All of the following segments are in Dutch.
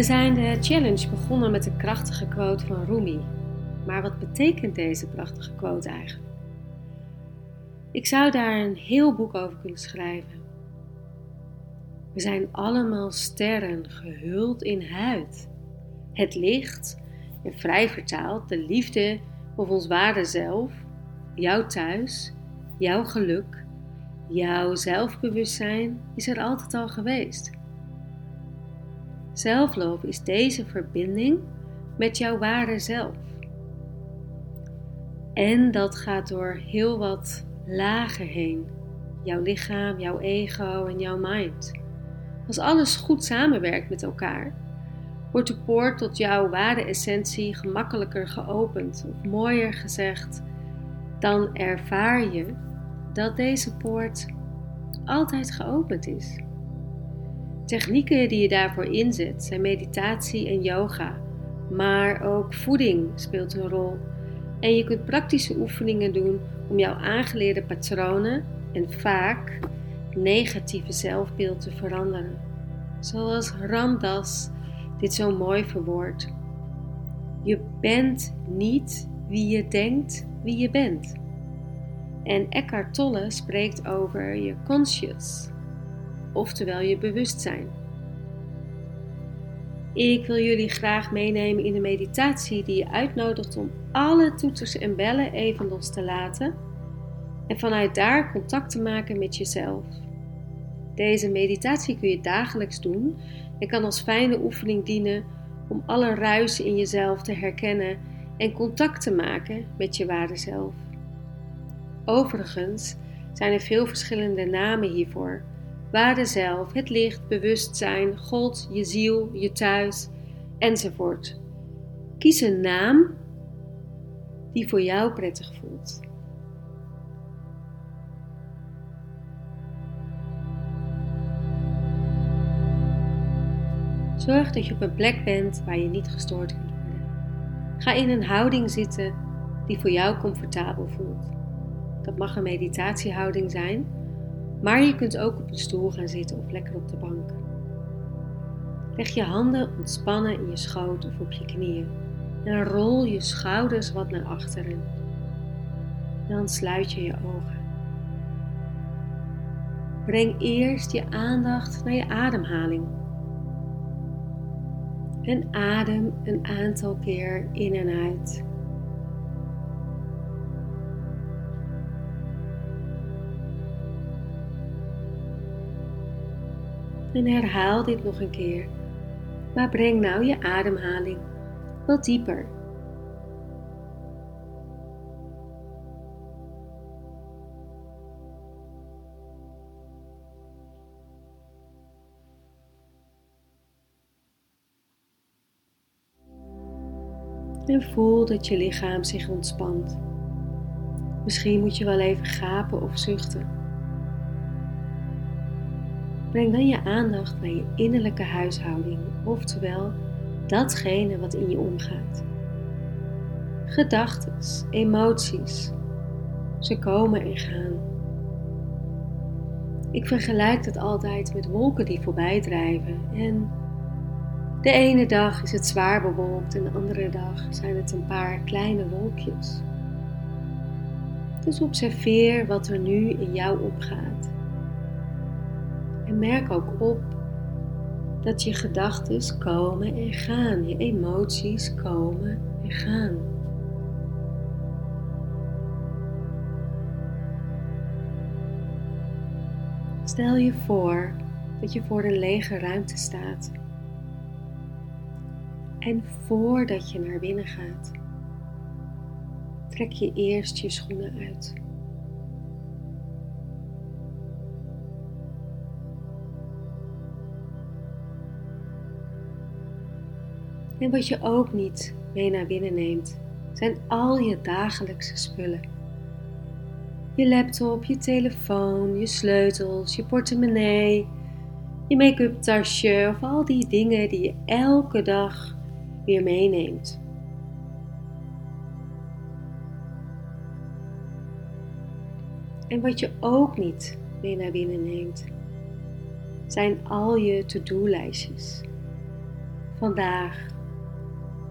We zijn de challenge begonnen met een krachtige quote van Rumi. Maar wat betekent deze prachtige quote eigenlijk? Ik zou daar een heel boek over kunnen schrijven. We zijn allemaal sterren gehuld in huid. Het licht, en vrij vertaald, de liefde of ons ware zelf, jouw thuis, jouw geluk, jouw zelfbewustzijn is er altijd al geweest. Zelfloof is deze verbinding met jouw ware zelf. En dat gaat door heel wat lagen heen. Jouw lichaam, jouw ego en jouw mind. Als alles goed samenwerkt met elkaar, wordt de poort tot jouw ware essentie gemakkelijker geopend. Of mooier gezegd, dan ervaar je dat deze poort altijd geopend is. Technieken die je daarvoor inzet zijn meditatie en yoga, maar ook voeding speelt een rol. En je kunt praktische oefeningen doen om jouw aangeleerde patronen en vaak negatieve zelfbeeld te veranderen. Zoals Ramdas dit zo mooi verwoordt. Je bent niet wie je denkt wie je bent. En Eckhart Tolle spreekt over je conscious, oftewel je bewustzijn. Ik wil jullie graag meenemen in de meditatie die je uitnodigt om alle toeters en bellen even los te laten en vanuit daar contact te maken met jezelf. Deze meditatie kun je dagelijks doen en kan als fijne oefening dienen om alle ruis in jezelf te herkennen en contact te maken met je ware zelf. Overigens zijn er veel verschillende namen hiervoor. Waarde zelf, het licht, bewustzijn, God, je ziel, je thuis, enzovoort. Kies een naam die voor jou prettig voelt. Zorg dat je op een plek bent waar je niet gestoord kunt worden. Ga in een houding zitten die voor jou comfortabel voelt. Dat mag een meditatiehouding zijn, maar je kunt ook op een stoel gaan zitten of lekker op de bank. Leg je handen ontspannen in je schoot of op je knieën en rol je schouders wat naar achteren. Dan sluit je je ogen. Breng eerst je aandacht naar je ademhaling. En adem een aantal keer in en uit. En herhaal dit nog een keer. Maar breng nou je ademhaling wat dieper. En voel dat je lichaam zich ontspant. Misschien moet je wel even gapen of zuchten. Breng dan je aandacht naar je innerlijke huishouding, oftewel datgene wat in je omgaat. Gedachten, emoties, ze komen en gaan. Ik vergelijk het altijd met wolken die voorbij drijven en de ene dag is het zwaar bewolkt en de andere dag zijn het een paar kleine wolkjes. Dus observeer wat er nu in jou opgaat. Merk ook op dat je gedachten komen en gaan, je emoties komen en gaan. Stel je voor dat je voor een lege ruimte staat. En voordat je naar binnen gaat, trek je eerst je schoenen uit. En wat je ook niet mee naar binnen neemt, zijn al je dagelijkse spullen. Je laptop, je telefoon, je sleutels, je portemonnee, je make-up tasje of al die dingen die je elke dag weer meeneemt. En wat je ook niet mee naar binnen neemt, zijn al je to-do-lijstjes vandaag,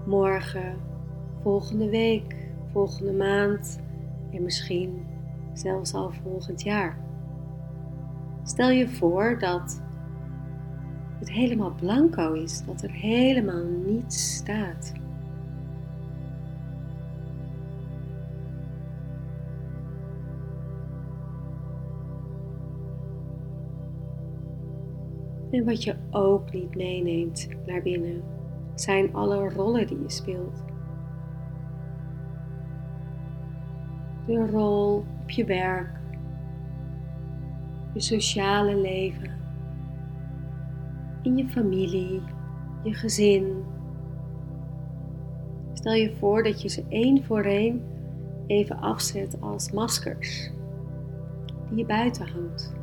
morgen, volgende week, volgende maand en misschien zelfs al volgend jaar. Stel je voor dat het helemaal blanco is, dat er helemaal niets staat. En wat je ook niet meeneemt naar binnen, zijn alle rollen die je speelt. De rol op je werk, je sociale leven, in je familie, je gezin. Stel je voor dat je ze één voor één even afzet als maskers die je buiten hangt.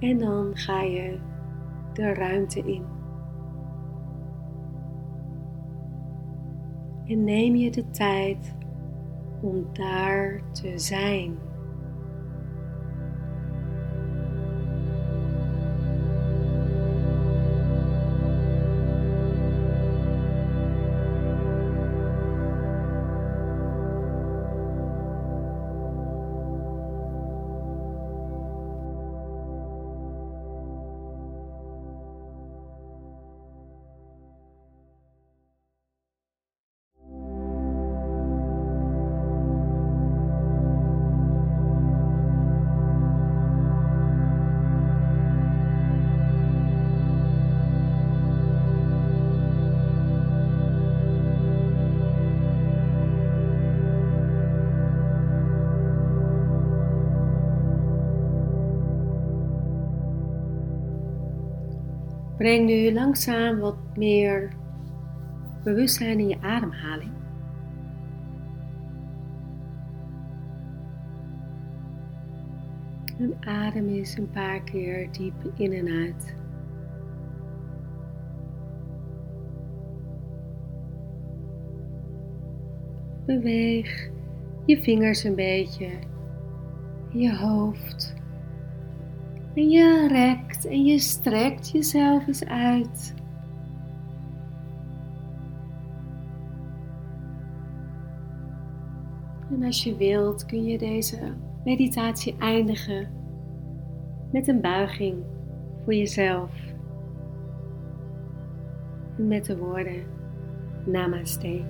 En dan ga je de ruimte in. En neem je de tijd om daar te zijn. Breng nu langzaam wat meer bewustzijn in je ademhaling. En adem eens een paar keer diep in en uit. Beweeg je vingers een beetje, je hoofd. En je rekt en je strekt jezelf eens uit. En als je wilt kun je deze meditatie eindigen met een buiging voor jezelf. En met de woorden Namaste.